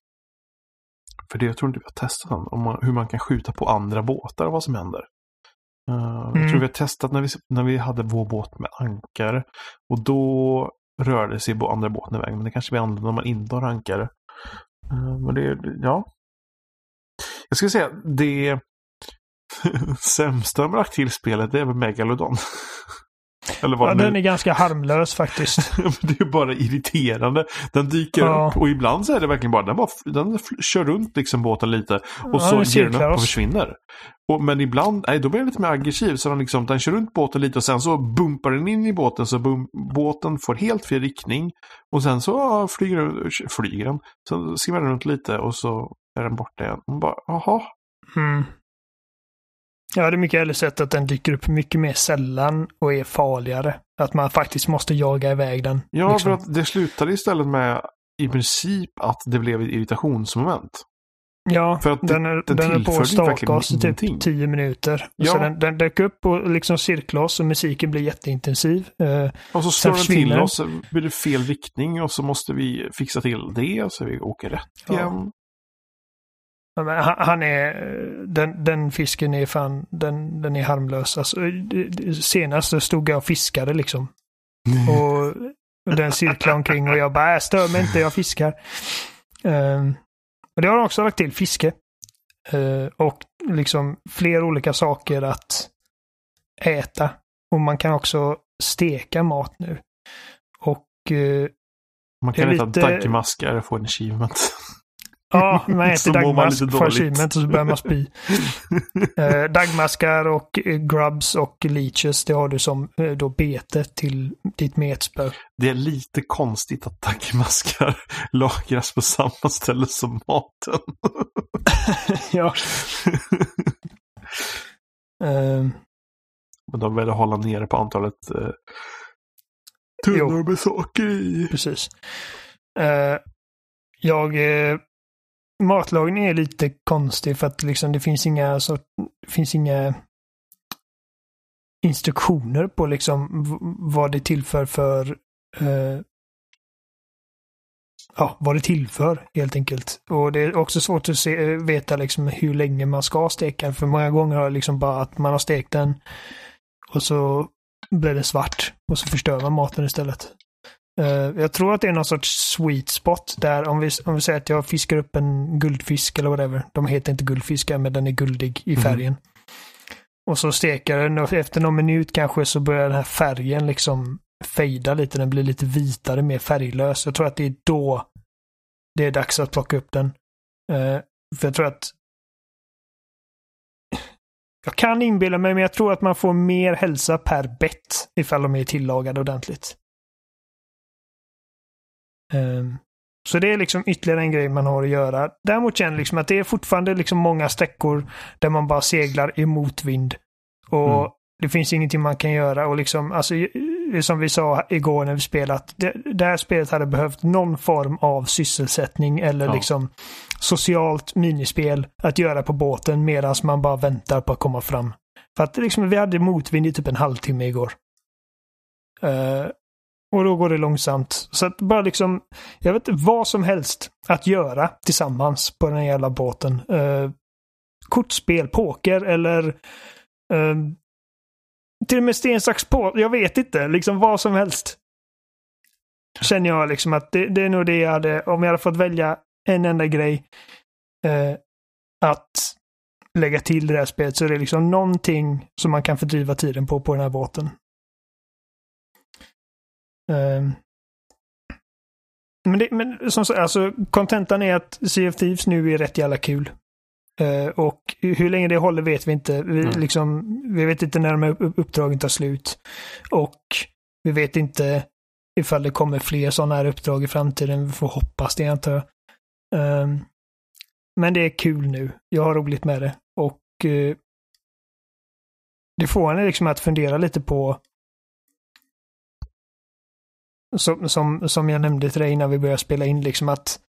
För det jag tror inte vi har testat än. Om man, hur man kan skjuta på andra båtar och vad som händer. Eh, Jag Mm. tror vi har testat när vi, när vi hade vår båt med ankare. Och då rörde sig andra båten iväg. Men det kanske vi använder om man inte har ankare. Eh, Men det, ja. Jag skulle säga det sämsta med lagt till spelet det är väl Megalodon. Eller vad Ja, nu den är ganska harmlös faktiskt. Det är bara irriterande. Den dyker Ja. upp och ibland så är det verkligen bara den, bara, den kör runt liksom båten lite och Ja, så ger den upp och försvinner. Och, men ibland, nej då blir den lite mer aggressiv så den, liksom, den kör runt båten lite och sen så bumpar den in i båten så bum, båten får helt fel riktning. Och sen så ja, flyger, flyger den. Så simmar den runt lite och så är den borta igen. Man bara, jaha. Mm. Jag hade mycket hellre sett att den dyker upp mycket mer sällan och är farligare. Att man faktiskt måste jaga iväg den. Ja, liksom. för att det slutade istället med i princip att det blev ett irritationsmoment. Ja, för att den, är, den den, är på att staka oss i typ. 10 minuter. Ja. Så den, den dök upp och liksom cirklade oss och musiken blir jätteintensiv. Eh, Och så slår den till oss, blir det fel riktning och så måste vi fixa till det så vi åker rätt igen. ja, han, är, den, den fisken är fan, den, den är harmlös. Alltså, senast så stod jag och fiskade liksom. Och den cirklade omkring och jag bara, äh, stör mig inte, jag fiskar. Um, och det har de också lagt till, fiske. Eh, och liksom fler olika saker att äta. Och man kan också steka mat nu. Och eh, Man kan äta lite- daggmaskar och få en achievement. Ja, man äter dagmask, dåligt. achievement och så börjar man spy. Eh, dagmaskar och eh, grubs och leeches, det har du som eh, då bete till ditt metspö. Det är lite konstigt att daggmaskar lagras på samma ställe som maten. ja. Eh, Men de väljer hålla nere på antalet eh, tunnor med saker i. Precis. Eh, jag... Uh, matlagning är lite konstig för att liksom det finns inga så, det finns inga instruktioner på liksom vad det tillför för eh, ja, vad det tillför helt enkelt. Och det är också svårt att se, eh, veta liksom hur länge man ska steka. För många gånger har det liksom bara att man har stekt den och så blir det svart och så förstör man maten istället. Eh, jag tror att det är någon sorts sweet spot där om vi, om vi säger att jag fiskar upp en guldfisk eller whatever. De heter inte guldfiskar men den är guldig i Mhm. färgen. Och så steker den och efter någon minut kanske så börjar den här färgen liksom fejda lite. Den blir lite vitare, mer färglös. Jag tror att det är då det är dags att plocka upp den. Eh, för jag tror att jag kan inbilla mig, men jag tror att man får mer hälsa per bett ifall de är tillagade ordentligt. Ehm, så det är liksom ytterligare en grej man har att göra. Däremot känner jag liksom att det är fortfarande liksom många sträckor där man bara seglar emot vind. Och Mm. det finns ingenting man kan göra. Och liksom, alltså, som vi sa igår när vi spelat. Det, det här spelet hade behövt någon form av sysselsättning eller Ja. liksom socialt minispel att göra på båten medan man bara väntar på att komma fram. För att liksom, vi hade motvind i typ en halvtimme igår. Eh, och då går det långsamt. Så att bara liksom, jag vet inte, vad som helst att göra tillsammans på den här jävla båten. Uh, kortspel, poker eller uh, till och med sten, sax, på. Jag vet inte, liksom vad som helst. Känner jag liksom att det, det är nog det jag hade, om jag hade fått välja en enda grej uh, att lägga till det här spelet så är det liksom någonting som man kan fördriva tiden på på den här båten. Ehm. Men, det, men som sagt, alltså kontentan är att Sea of Thieves nu är rätt jävla kul. Eh, och hur länge det håller vet vi inte. Vi, Mm. liksom, vi vet inte när de här upp- uppdragen tar slut. Och vi vet inte ifall det kommer fler sådana här uppdrag i framtiden. Vi får hoppas det antar jag. Ehm, men det är kul nu. Jag har roligt med det. Och eh, det får en liksom att fundera lite på som, som, som jag nämnde till dig innan vi började spela in, liksom att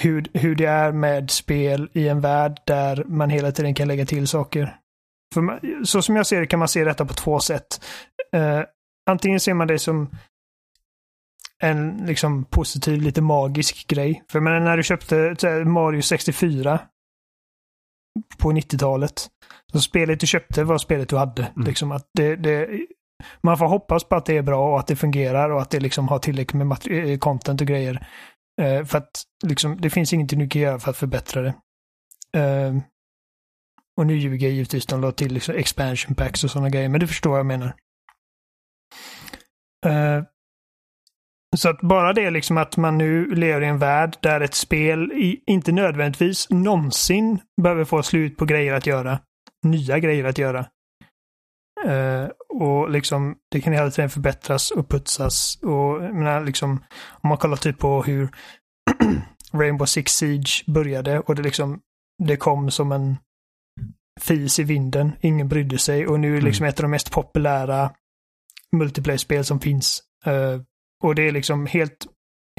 hur, hur det är med spel i en värld där man hela tiden kan lägga till saker. För man, så som jag ser det kan man se detta på två sätt. Uh, antingen ser man det som en liksom positiv, lite magisk grej. För men när du köpte Mario 64 på 90-talet. Så spelet du köpte var spelet du hade. Mm. Liksom att det, det, man får hoppas på att det är bra och att det fungerar och att det liksom har tillräckligt med eh, content och grejer. Eh, för att liksom, det finns ingenting du kan göra för att förbättra det. Eh, och nu ljuger jag givetvis, de la till liksom expansion packs och sådana grejer, men du förstår vad jag menar. Eh, så att bara det liksom att man nu lever i en värld där ett spel i, inte nödvändigtvis någonsin behöver få slut på grejer att göra. Nya grejer att göra. Uh, och liksom det kan hela tiden förbättras och putsas. Och menar, liksom, om man kollar typ på hur Rainbow Six Siege började och det liksom det kom som en fis i vinden. Ingen brydde sig och nu är det liksom mm. ett av de mest populära multiplayer-spel som finns. Uh, och det är liksom helt,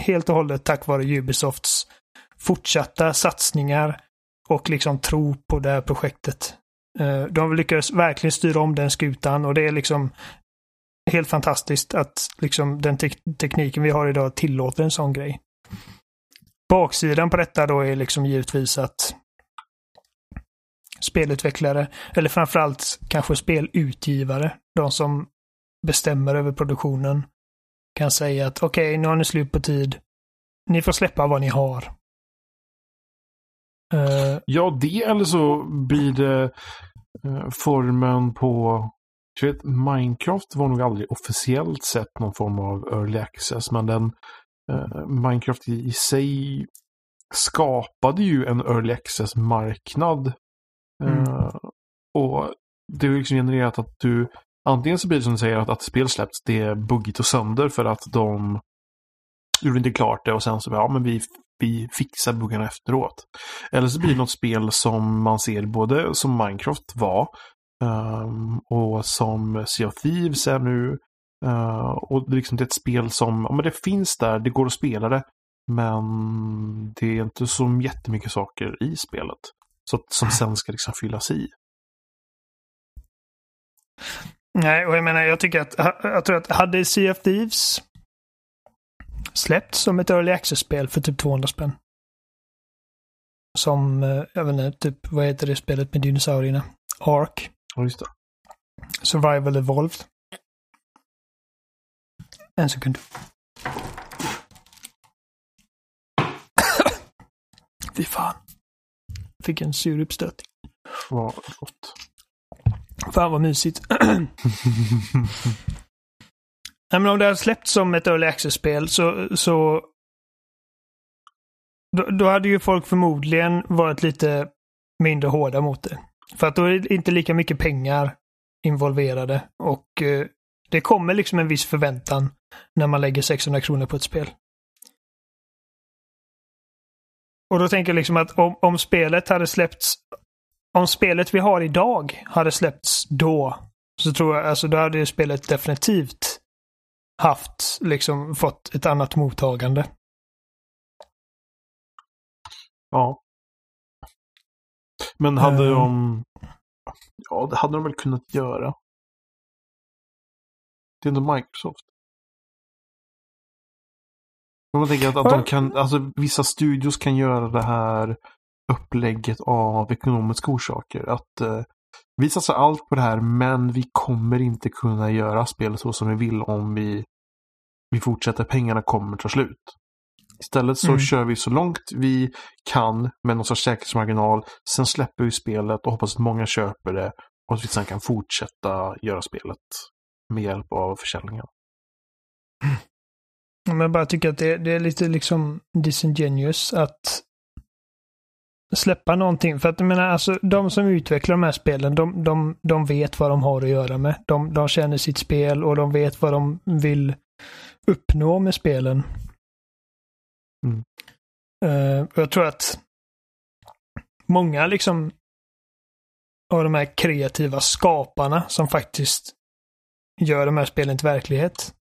helt och hållet tack vare Ubisofts fortsatta satsningar och liksom tro på det här projektet. Eh, de lyckades verkligen styra om den skutan och det är liksom helt fantastiskt att liksom den te tekniken vi har idag tillåter en sån grej. Baksidan på detta då är liksom givetvis att spelutvecklare, eller framförallt kanske spelutgivare, de som bestämmer över produktionen, kan säga att okej, okay, nu har ni slut på tid. Ni får släppa vad ni har. Uh, ja, det eller så blir det uh, formen på... Du vet, Minecraft var nog aldrig officiellt sett någon form av early access, men den uh, Minecraft i, i sig skapade ju en early access-marknad Mm. Och det har liksom genererat att du antingen så blir det som du säger att, att spel släppts, det är buggigt och sönder för att de gjorde inte klart det och sen så ja men vi, vi fixar buggarna efteråt. Eller så blir det något spel som man ser både som Minecraft var um, och som Sea of Thieves är nu. Uh, och det, liksom, det är ett spel som, ja men det finns där, det går att spela det. Men det är inte så jättemycket saker i spelet. Så, som sen ska liksom fyllas i. Nej, och jag menar, jag tycker att, jag tror att hade Sea of Thieves släppts som ett early access-spel för typ 200 spänn. Som, eh, jag vet inte, typ, vad heter det spelet med dinosaurierna? Ark. Ja, just det. Survival Evolved. En sekund. Fy fan. Fick en sur uppstötning. Vad gott. Fan vad mysigt. Nej, men om det hade släppts som ett early access-spel så, så då, då, hade ju folk förmodligen varit lite mindre hårda mot det. För att då är det inte lika mycket pengar involverade och eh, det kommer liksom en viss förväntan när man lägger 600 kronor på ett spel. Och då tänker jag liksom att om, om spelet hade släppts, om spelet vi har idag hade släppts då, så tror jag, alltså då hade ju spelet definitivt haft, liksom fått ett annat mottagande. Ja. Men hade um, de... Ja, det hade de väl kunnat göra. Det är ändå Microsoft. Men man tänker att, att de kan, alltså vissa studios kan göra det här upplägget av ekonomiska orsaker. Att eh, vi satsar allt på det här men vi kommer inte kunna göra spelet så som vi vill om vi, vi fortsätter. Pengarna kommer ta slut. Istället så mm. kör vi så långt vi kan med någon sorts säkerhetsmarginal. Sen släpper vi spelet och hoppas att många köper det. Och att vi sen kan fortsätta göra spelet med hjälp av försäljningen. Men jag bara tycker att det, det, är lite liksom disingenuous att släppa någonting. För att jag menar, alltså de som utvecklar de här spelen, de, de, de vet vad de har att göra med. De, de känner sitt spel och de vet vad de vill uppnå med spelen. Mm. Uh, jag tror att många liksom av de här kreativa skaparna som faktiskt gör de här spelen till verklighet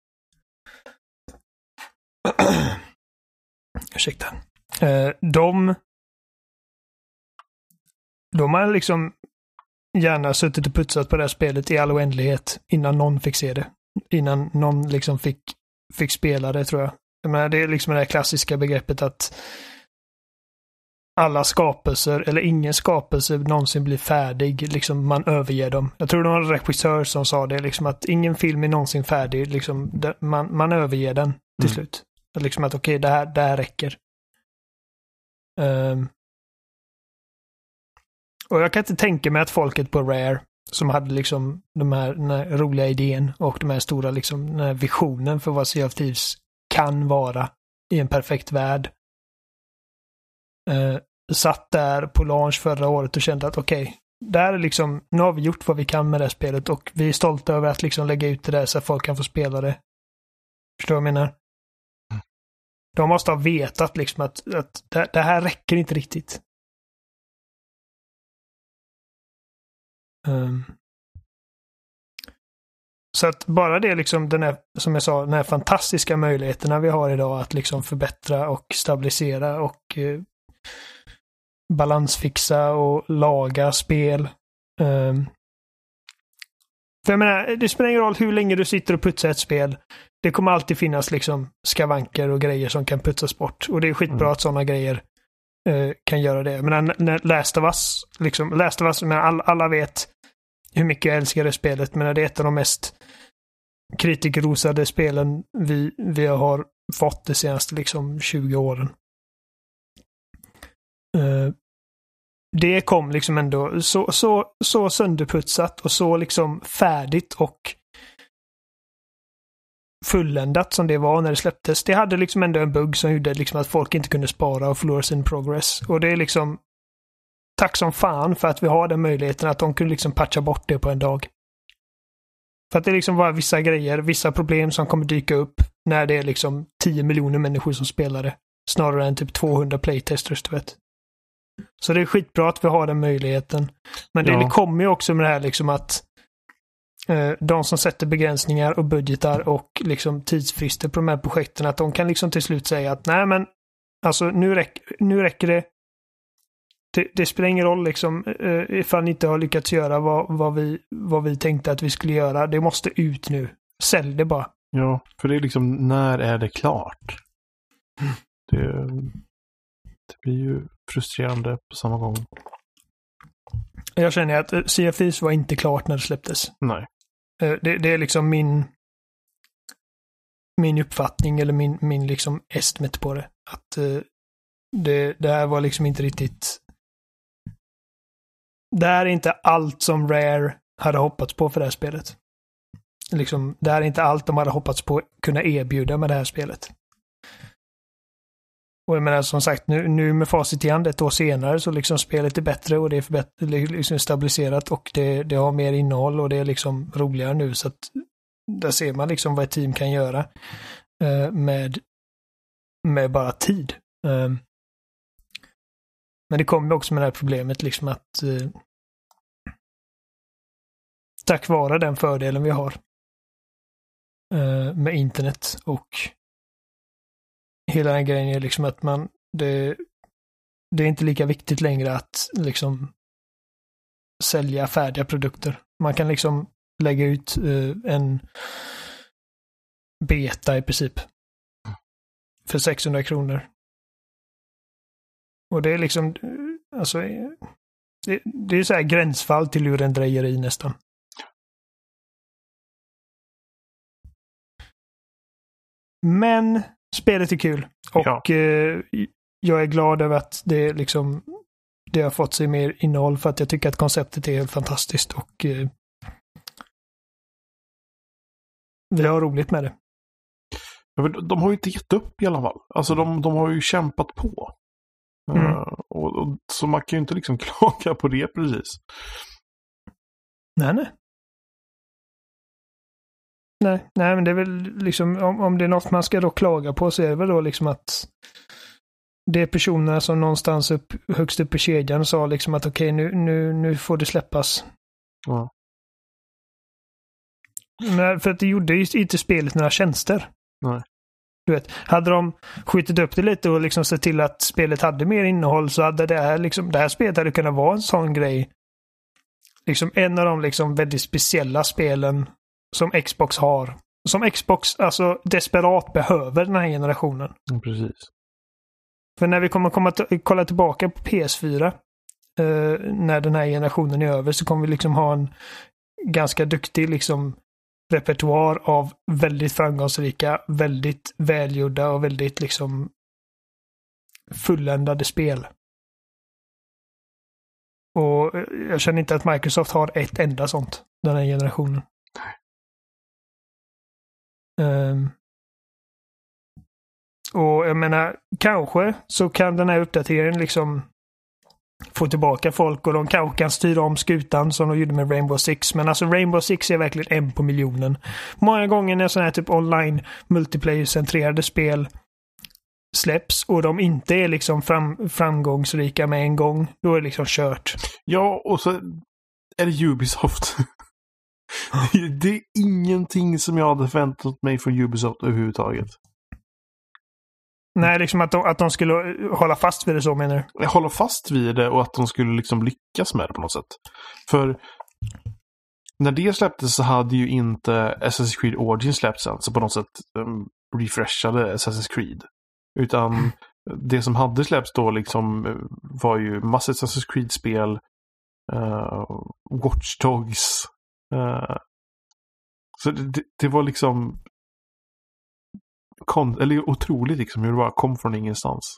Ursäkta. Eh, de... De har liksom gärna suttit och putsat på det här spelet i all oändlighet innan någon fick se det. Innan någon liksom fick, fick spela det tror jag. jag menar, det är liksom det här klassiska begreppet att alla skapelser, eller ingen skapelse någonsin blir färdig. Liksom man överger dem. Jag tror det var en regissör som sa det, liksom att ingen film är någonsin färdig. Liksom, man, man överger den till mm. slut. Liksom att okej, okay, det, här, det här räcker. Um, och jag kan inte tänka mig att folket på Rare, som hade liksom de här, den här roliga idén och de här stora liksom, den här visionen för vad Sea of Thieves kan vara i en perfekt värld. Uh, satt där på launch förra året och kände att okej, okay, där är liksom, nu har vi gjort vad vi kan med det här spelet och vi är stolta över att liksom lägga ut det där så att folk kan få spela det. Förstår du vad jag menar? Mm. De måste ha vetat liksom att, att det, det här räcker inte riktigt. Um. Så att bara det liksom den här, som jag sa, den här fantastiska möjligheterna vi har idag att liksom förbättra och stabilisera och eh, balansfixa och laga spel. Um. För jag menar, det spelar ingen roll hur länge du sitter och putsar ett spel. Det kommer alltid finnas liksom skavanker och grejer som kan putsas bort. Och det är skitbra mm. att sådana grejer Eh, kan göra det. Men när Last of Us, liksom, Last of Us, men alla, alla vet hur mycket jag älskar det spelet. Men det är ett av de mest kritikerrosade spelen vi, vi har fått de senaste liksom 20 åren. Uh, det kom liksom ändå så, så, så sönderputsat och så liksom färdigt och fulländat som det var när det släpptes. Det hade liksom ändå en bugg som gjorde liksom att folk inte kunde spara och förlora sin progress. Och det är liksom tack som fan för att vi har den möjligheten att de kunde liksom patcha bort det på en dag. För att det liksom var vissa grejer, vissa problem som kommer dyka upp när det är liksom 10 miljoner människor som spelar det. Snarare än typ 200 playtesters, du vet. Så det är skitbra att vi har den möjligheten. Men ja. det kommer ju också med det här liksom att de som sätter begränsningar och budgetar och liksom tidsfrister på de här projekten, att de kan liksom till slut säga att nej men alltså nu, räck, nu räcker det. det. det. spelar ingen roll liksom eh, ifall ni inte har lyckats göra vad, vad, vi, vad vi tänkte att vi skulle göra. Det måste ut nu. Sälj det bara. Ja, för det är liksom när är det klart? Mm. Det, det blir ju frustrerande på samma gång. Jag känner att eh, Sea of Thieves var inte klart när det släpptes. Nej. Eh, det, det, är liksom min min uppfattning eller min, min liksom estimate på det. Att uh, det, det här var liksom inte riktigt... Det här är inte allt som Rare hade hoppats på för det här spelet. Liksom, det här är inte allt de hade hoppats på kunna erbjuda med det här spelet. Och jag menar som sagt, nu, nu med facit i hand ett år senare så liksom spelet är bättre och det är liksom stabiliserat och det, det har mer innehåll och det är liksom roligare nu så att där ser man liksom vad ett team kan göra eh, med, med bara tid. Eh, men det kommer också med det här problemet liksom att eh, tack vare den fördelen vi har eh, med internet och hela den grejen är liksom att man, det, det är inte lika viktigt längre att liksom sälja färdiga produkter. Man kan liksom lägga ut uh, en beta i princip. För 600 kronor. Och det är liksom, eh, alltså, det, det är så här gränsfall till lurendrejeri nästan. Men spelet är kul. Och ja. eh, jag är glad över att det liksom det har fått sig mer innehåll för att jag tycker att konceptet är fantastiskt och eh, vi har roligt med det. De har ju inte gett upp i alla fall. Alltså de, de har ju kämpat på. Mm. Uh, och, och, så man kan ju inte liksom klaga på det precis. Nej, nej. Nej, nej, men det är väl liksom om, om det är något man ska då klaga på så är det väl då liksom att det är personerna som någonstans upp, högst upp i kedjan sa liksom att okej, okay, nu, nu, nu får det släppas. Ja. Men för att det gjorde ju inte spelet några tjänster. Nej. Du vet, hade de skjutit upp det lite och liksom sett till att spelet hade mer innehåll så hade det här, liksom, det här spelet hade kunnat vara en sån grej. Liksom en av de liksom väldigt speciella spelen som Xbox har. Som Xbox alltså desperat behöver den här generationen. Mm, precis. För när vi kommer komma kolla tillbaka på PS4 eh, när den här generationen är över så kommer vi liksom ha en ganska duktig liksom repertoar av väldigt framgångsrika, väldigt välgjorda och väldigt liksom fulländade spel. Och jag känner inte att Microsoft har ett enda sånt den här generationen. Um, och jag menar, kanske så kan den här uppdateringen liksom få tillbaka folk och de kanske kan styra om skutan som de gjorde med Rainbow Six. Men alltså Rainbow Six är verkligen en på miljonen. Många gånger när sådana här typ online multiplayer-centrerade spel släpps och de inte är liksom fram, framgångsrika med en gång, då är det liksom kört. Ja, och så är det Ubisoft. det är ingenting som jag hade förväntat mig från Ubisoft överhuvudtaget. Nej, liksom att de, att de skulle hålla fast vid det så menar du? Hålla fast vid det och att de skulle liksom lyckas med det på något sätt. För när det släpptes så hade ju inte Assassin's Creed Origin släppts än, så på något sätt um, refreshade Assassin's Creed. Utan mm. det som hade släppts då liksom eh, var ju massor Assassin's Creed-spel, uh, Watch Dogs. Uh, så det, det, var liksom kon eller otroligt liksom hur det bara kom från ingenstans.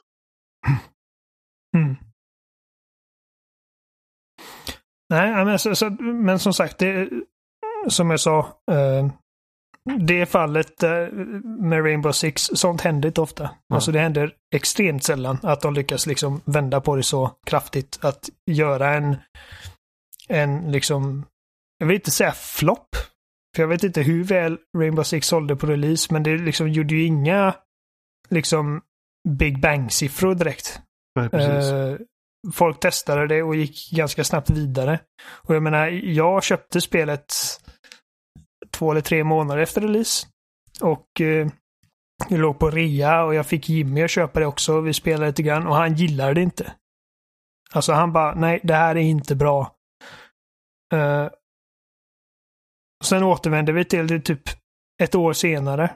Mm. Nej, men, så, så, men som sagt, det, som jag sa. Eh, det fallet eh, med Rainbow Six, sånt händer inte ofta. Mm. Alltså det händer extremt sällan att de lyckas liksom vända på det så kraftigt. Att göra en, en liksom, jag vill inte säga flopp, för jag vet inte hur väl Rainbow Six sålde på release, men det liksom gjorde ju inga liksom Big Bang-siffror direkt. Nej, precis. Uh, folk testade det och gick ganska snabbt vidare. Och jag menar, jag köpte spelet två eller tre månader efter release. Och uh, jag låg på rea och jag fick Jimmy att köpa det också. Vi spelade lite grann och han gillade det inte. Alltså han bara, nej, det här är inte bra. Uh, Sen återvände vi till det typ ett år senare.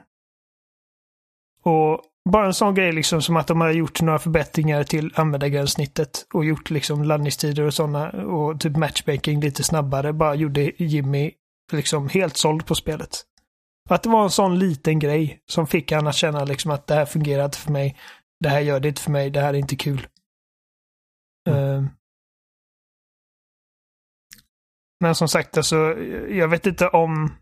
Och bara en sån grej liksom som att de har gjort några förbättringar till användargränssnittet och gjort liksom laddningstider och sådana och typ matchmaking lite snabbare bara gjorde Jimmy liksom helt såld på spelet. Att det var en sån liten grej som fick han att känna liksom att det här fungerar inte för mig. Det här gör det inte för mig. Det här är inte kul. Mm. Uh, men som sagt, alltså, jag vet inte om...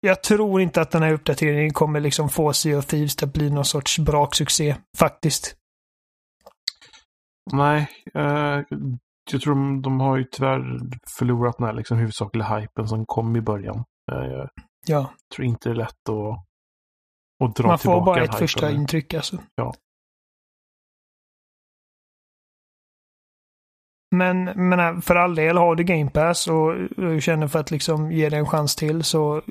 Jag tror inte att den här uppdateringen kommer liksom få Sea of Thieves att bli någon sorts braksuccé, faktiskt. Nej, eh, jag tror de, de har ju tyvärr förlorat den här liksom huvudsakliga hypen som kom i början. Eh, jag ja. tror inte det är lätt att, att dra Man tillbaka får bara ett första intryck alltså. Ja. Men, men för all del, har du Game Pass och du känner för att liksom ge det en chans till så...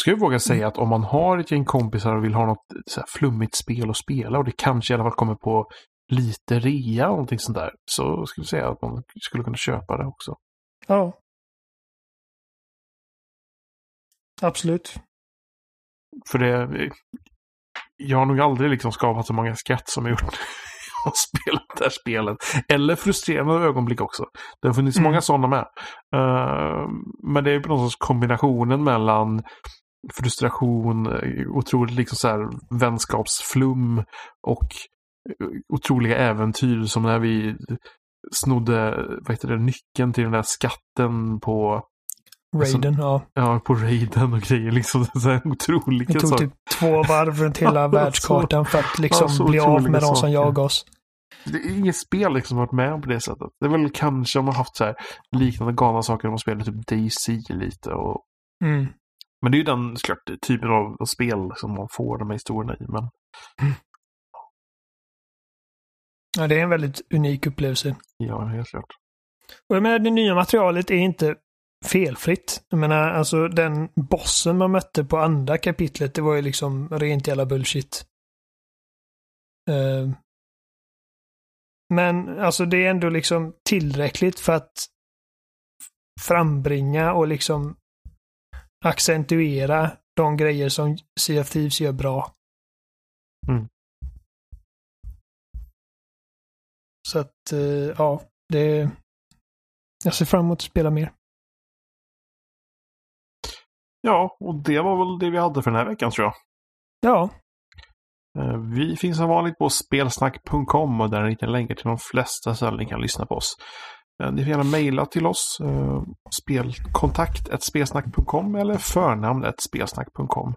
Ska jag våga säga att om man har ett gäng kompisar och vill ha något så flummigt spel att spela och det kanske i alla fall kommer på lite rea och någonting sånt där. Så skulle jag säga att man skulle kunna köpa det också. Ja. Absolut. För det... Jag har nog aldrig liksom skapat så många skratt som jag gjort har spelat det här spelet. Eller frustrerande ögonblick också. Det har funnits mm. många sådana med. Uh, men det är på något sorts kombinationen mellan frustration, otroligt liksom så här vänskapsflum och otroliga äventyr som när vi snodde vad heter det, nyckeln till den där skatten på Raiden, ja. Ja, på Raiden och grejer. Liksom så här otroliga Det tog saker. typ två varv runt hela världskartan för att liksom ja, bli av med de som jagar oss. Det är inget spel liksom som varit med på det sättet. Det är väl kanske om man haft så här liknande galna saker om man spelar typ DC lite och... Mm. Men det är ju den såklart typen av spel som man får de här historierna i. Men... Mm. Ja, det är en väldigt unik upplevelse. Ja, helt klart. Och jag menar, det nya materialet är inte felfritt. Jag menar, alltså den bossen man mötte på andra kapitlet, det var ju liksom rent jävla bullshit. Uh, men alltså det är ändå liksom tillräckligt för att frambringa och liksom accentuera de grejer som Sea of Thieves gör bra. Mm. Så att, uh, ja, det... Jag ser fram emot att spela mer. Ja, och det var väl det vi hade för den här veckan tror jag. Ja. Eh, vi finns som vanligt på spelsnack.com och där ni länkar till de flesta ställen ni kan lyssna på oss. Eh, ni får gärna mejla till oss, eh, spelkontakt spelsnack.com eller förnamn spelsnack.com.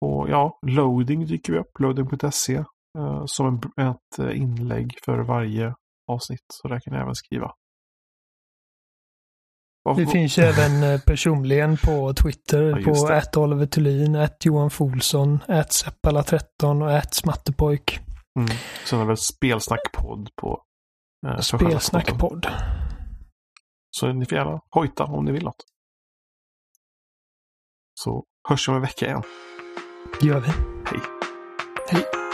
Och ja, loading dyker vi upp, loading.se, eh, som ett inlägg för varje avsnitt. Så där kan ni även skriva. Vi finns ju även eh, personligen på Twitter ja, på att Oliver Thulin, att Johan Folsson, att Seppala13 och att Smattepojk. Mm. Sen har vi Spelsnackpodd på eh, Spelsnackpodd. Så ni får gärna hojta om ni vill något. Så hörs vi om en vecka igen. Det gör vi. Hej. Hej.